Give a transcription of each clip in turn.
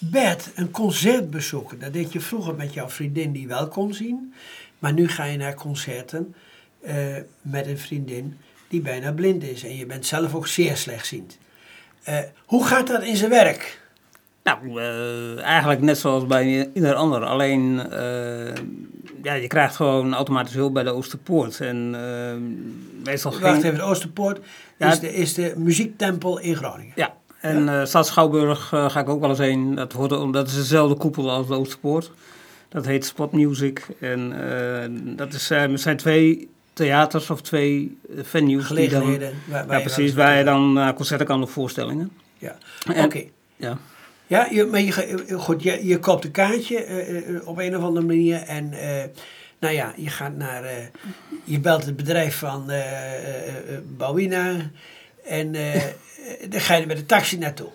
Bert, een concert bezoeken. Dat deed je vroeger met jouw vriendin die wel kon zien. Maar nu ga je naar concerten eh, met een vriendin die bijna blind is. En je bent zelf ook zeer slechtziend. Eh hoe gaat dat in zijn werk? Nou, eh, eigenlijk net zoals bij ieder ander. Alleen, ja, je krijgt gewoon automatisch hulp bij de Oosterpoort. En meestal geen... Wacht even, de Oosterpoort Ja, is, de, is de muziektempel in Groningen. Ja, en eh Stad Schouwburg eh, ga ik ook wel eens heen. Dat, hoort, dat is dezelfde koepel als de Oosterpoort. Dat heet Spot Music. En eh, dat is, zijn twee theaters of twee venues. Die dan, Gelegenheden. waar, waar ja, precies. Waar je dan concerten kan of voorstellingen. Ja, oké. Ja. Ja, je, maar je, goed, je, je koopt een kaartje op een of andere manier en nou ja, je gaat naar, je belt het bedrijf van Bouwina en eh, dan ga je er met de taxi naartoe.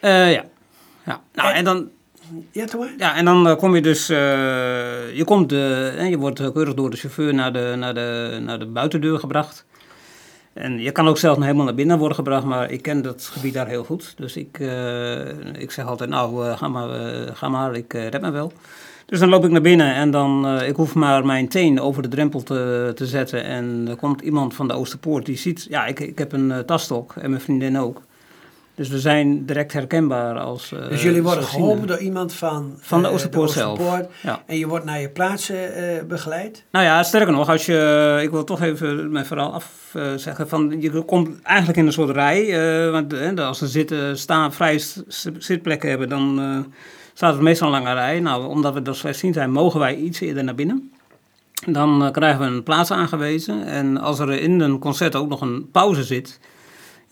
Eh, ja. ja. Nou, En- en dan, Ja, toch ja, en dan eh, kom je dus, je, komt, je wordt keurig door de chauffeur naar de, naar, de, naar de buitendeur gebracht. En je kan ook zelfs nog helemaal naar binnen worden gebracht, maar ik ken dat gebied daar heel goed. Dus ik, ik zeg altijd, nou, ga, maar, ga maar, ik red me wel. Dus dan loop ik naar binnen en dan, eh, ik hoef maar mijn teen over de drempel te, te zetten. En er komt iemand van de Oosterpoort die ziet, ja, ik, ik heb een eh, tasstok en mijn vriendin ook. Dus we zijn direct herkenbaar als eh, Dus jullie worden geholpen door iemand van, Van de eh, Oosterpoort zelf. Ja. En je wordt naar je plaatsen eh, begeleid. Nou ja, sterker nog, als je, ik wil toch even mijn verhaal afzeggen, van je komt eigenlijk in een soort rij, want als ze zitten, staan, vrije zitplekken hebben, dan staat het meestal een lange rij. Nou, omdat we dat slechtziend zijn, mogen wij iets eerder naar binnen. Dan krijgen we een plaats aangewezen en als er in een concert ook nog een pauze zit,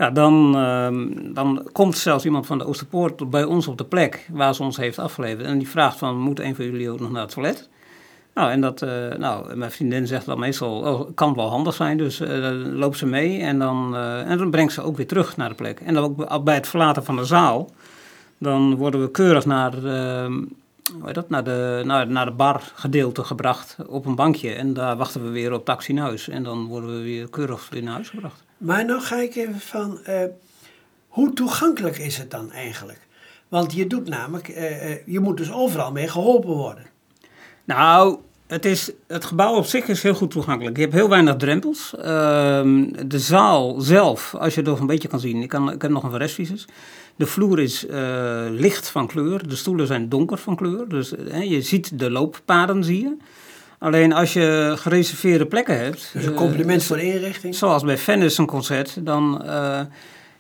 ja, dan, ehm, dan komt zelfs iemand van de Oosterpoort bij ons op de plek waar ze ons heeft afgeleverd. En die vraagt van, moet een van jullie ook nog naar het toilet? Nou, en dat, eh, nou, mijn vriendin zegt dan meestal, oh, kan wel handig zijn, dus eh, dan loopt ze mee en dan, eh, en dan brengt ze ook weer terug naar de plek. En dan ook bij- het verlaten van de zaal, dan worden we keurig naar, ehm, hoe heet dat, naar, de, naar, naar de bargedeelte gebracht op een bankje. En daar wachten we weer op taxi naar huis. En dan worden we weer keurig weer naar huis gebracht. Maar nou ga ik even van, eh, hoe toegankelijk is het dan eigenlijk? Want je doet namelijk, eh, eh, je moet dus overal mee geholpen worden. Nou, het, is, het gebouw op zich is heel goed toegankelijk. Je hebt heel weinig drempels. Ehm, de zaal zelf, als je het nog een beetje kan zien, ik, kan, ik heb nog een restvisus. De vloer is eh, licht van kleur, de stoelen zijn donker van kleur. Dus eh, je ziet de looppaden, zie je. Alleen als je gereserveerde plekken hebt... Dus een eh, compliment voor de inrichting. zoals bij Venice een concert, dan, eh,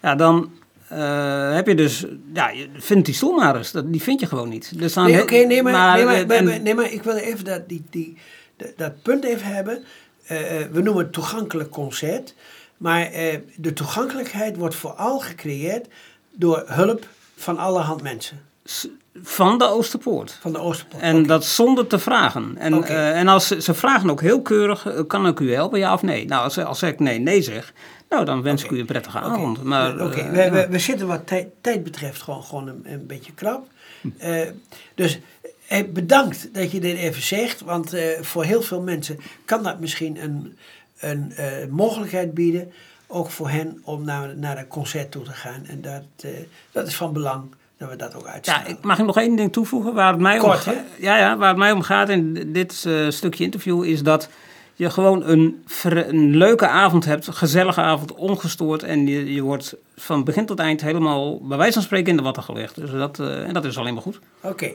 ja, dan eh, heb je dus, ja, je vindt die stoel maar eens. Die vind je gewoon niet. Dus dan Nee, oké, nee, maar, nee, maar, maar- en- maar- nee, maar ik wil even dat, die, die, dat, dat punt even hebben. Eh, eh, we noemen het toegankelijk concert. Maar de toegankelijkheid wordt vooral gecreëerd door hulp van allerhand mensen. Van de Oosterpoort. Van de Oosterpoort. En dat zonder te vragen. En, eh, en als ze, ze vragen ook heel keurig, eh, kan ik u helpen, ja of nee? Nou, als, als ik nee, nee zeg, nou dan wens ik u een prettige avond. Maar, Oké, eh, we, ja. we, we zitten wat tijd, tijd betreft gewoon, gewoon een, een beetje krap. Eh, dus eh, bedankt dat je dit even zegt, want eh, voor heel veel mensen kan dat misschien een, een eh, mogelijkheid bieden, ook voor hen om naar, naar een concert toe te gaan. En dat, eh, dat is van belang dat we dat ook Ja, mag ik nog één ding toevoegen waar het mij, Kort, om, ja, ja, waar het mij om gaat in dit eh, stukje interview is dat je gewoon een, een leuke avond hebt, een gezellige avond, ongestoord en je, je wordt van begin tot eind helemaal bij wijze van spreken in de watten gelegd. Dus dat, eh, en dat is alleen maar goed. Oké,